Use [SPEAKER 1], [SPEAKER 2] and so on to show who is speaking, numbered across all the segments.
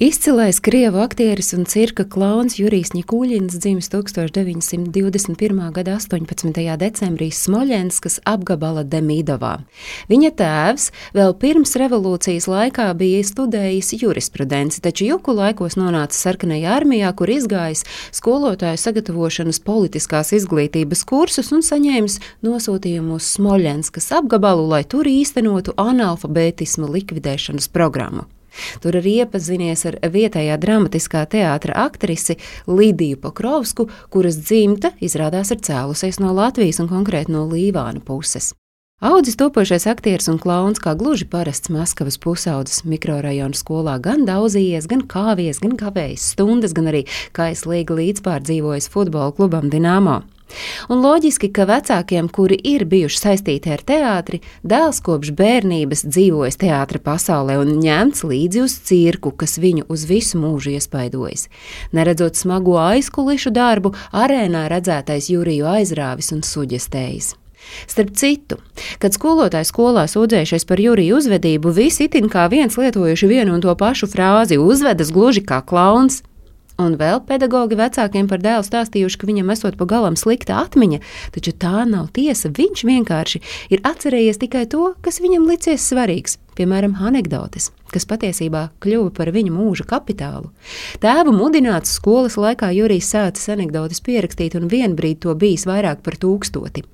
[SPEAKER 1] Izcilais krievu aktieris un cirka klauns Jurijs Nikuļins dzimis 1921. gada 18. decembrī Smoļenskas apgabala Demidovā. Viņa tēvs vēl pirms revolūcijas laikā bija studējis jurisprudenci, taču juku laikos nonāca sarkanajā armijā, kur izgājis skolotāju sagatavošanas politiskās izglītības kursus un saņēmis nosūtījumu uz Smoļenskas apgabalu, lai tur īstenotu analfabētismu likvidēšanas programmu. Tur arī iepazinies ar vietējā dramatiskā teātra aktrisi Lidiju Pakrovsku, kuras dzimta izrādās ir cēlusies no Latvijas un konkrēti no Līvāna puses. Audzis topošais aktieris un klauns, kā gluži parasts Maskavas pusaudzes mikrorajona skolā, gan daudzījies, gan kāvies, gan kavējis stundas, gan arī kaislīgi līdzpārdzīvojis futbola klubam Dienāmo. Un loģiski, ka vecākiem, kuri ir bijuši saistīti ar teātri, dēls kopš bērnības dzīvojis teātra pasaulē un ņemts līdzi uz cirku, kas viņu uz visu mūžu iespaidojas. Neredzot smago aizkulišu darbu, arēnā redzētais Juriju aizrāvis un suģestējis. Starp citu, kad skolotāji skolā sūdzējušies par Juriju uzvedību, visi itin kā viens lietojuši vienu un to pašu frāzi: uzvedas gluži kā klauns. Un vēl pedagogi vecākiem par dēlu stāstījuši, ka viņam esot pa galam slikta atmiņa, taču tā nav tiesa. Viņš vienkārši ir atcerējies tikai to, kas viņam licies svarīgs, piemēram, anekdotes, kas patiesībā kļuva par viņa mūža kapitālu. Tēvu mudināts skolas laikā Jurijs sācis anekdotes pierakstīt, un vienbrīd to bijis vairāk par tūkstoti.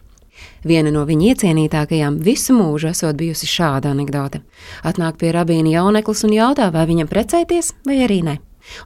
[SPEAKER 1] Viena no viņa iecienītākajām visu mūžu esot bijusi šāda anekdote. Atnāk pie rabīna jauneklis un jautā, vai viņam precēties vai arī ne.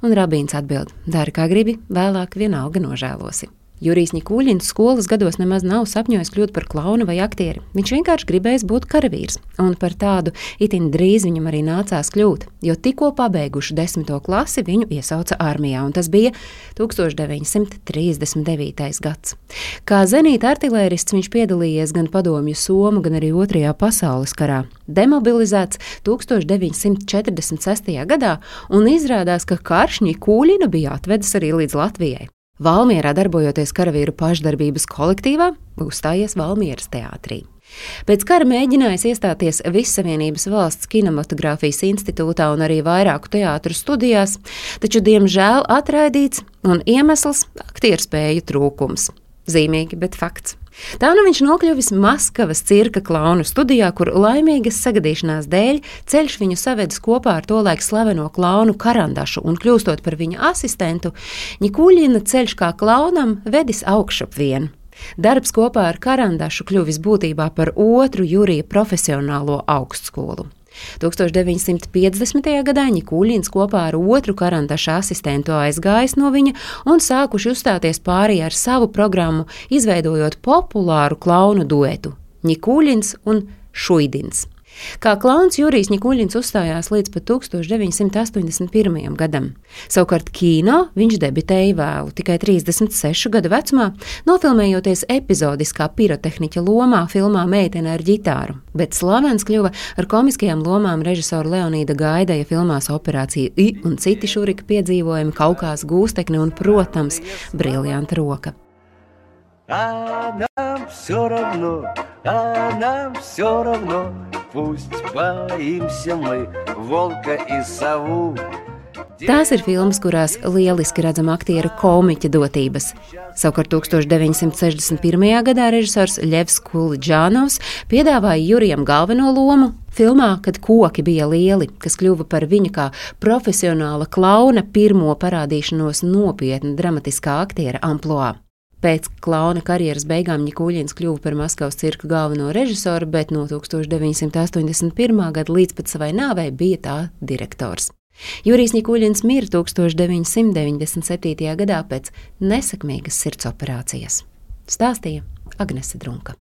[SPEAKER 1] Un rabīns atbild: Dari, kā gribi, vēlāk vienalga nožēlosi. Jurijs Nikuļins skolas gados nemaz nav sapņojis kļūt par klaunu vai aktieri. Viņš vienkārši gribējis būt karavīrs, un par tādu itin drīz viņam arī nācās kļūt, jo tikko pabeiguši desmito klasi viņu iesauca armijā, un tas bija 1939. gads. Kā zenīta artilērists viņš piedalījies gan padomju Somu, gan arī Otrajā pasaules karā. Demobilizēts 1946. gadā, un izrādās, ka karš Nikuļina bija atvedis arī līdz Latvijai. Valmierā darbojoties karavīru pašdarbības kolektīvā, uzstājies Valmieras teātrī. Pēc kara mēģinājis iestāties Vissavienības valsts kinematogrāfijas institūtā un arī vairāku teātru studijās, taču, diemžēl, atraidīts un iemesls - aktieru spēju trūkums. Zīmīgi, bet fakts. Tā nu viņš nokļuvis Maskavas cirka klaunu studijā, kur laimīgas sagadīšanās dēļ ceļš viņu savedis kopā ar tolaik slaveno klaunu Karandašu, un kļūstot par viņa asistentu, Nikuļina ceļš kā klaunam vedis augšup vienu. Darbs kopā ar Karandašu kļuvis būtībā par otru jūrija profesionālo augstskolu. 1950. gadā Ņikuļins kopā ar otru karantaša asistentu aizgājis no viņa un sākuši uzstāties pārī ar savu programmu, izveidojot populāru klaunu duetu Ņikuļins un Šuidins. Kā klauns Jurijs Nikuļins uzstājās līdz pat 1981. gadam. Savukārt kino viņš debitēja vēlu, tikai 36 gadu vecumā, nofilmējoties epizodiskā pirotehniķa lomā filmā Meitene ar ģitāru, bet slavens kļuva ar komiskajām lomām režisora Leonīda Gaidaja filmās Operācija I un citi šurika piedzīvojumi, Kaukās gūstekne un, protams, briljanta roka. А нам все равно, а нам все равно, Pūst boimся мы волka и savu. Tās ir filmas, kurās lieliski redzam aktieru komiķa dotības. Savukārt 1961. gadā režisors Ļevs Kulģānovs piedāvāja Jurijam galveno lomu filmā, kad koki bija lieli, kas kļuva par viņa kā profesionāla klauna pirmo parādīšanos nopietna dramatiskā aktiera amploā. Pēc klauna karjeras beigām Nikuļins kļuva par Maskavas cirka galveno režisoru, bet no 1981. gada līdz pat savai nāvei bija tā direktors. Jurijs Nikuļins mirra 1997. gadā pēc nesakmīgas sirds operācijas. Stāstīja Agnese Drunka.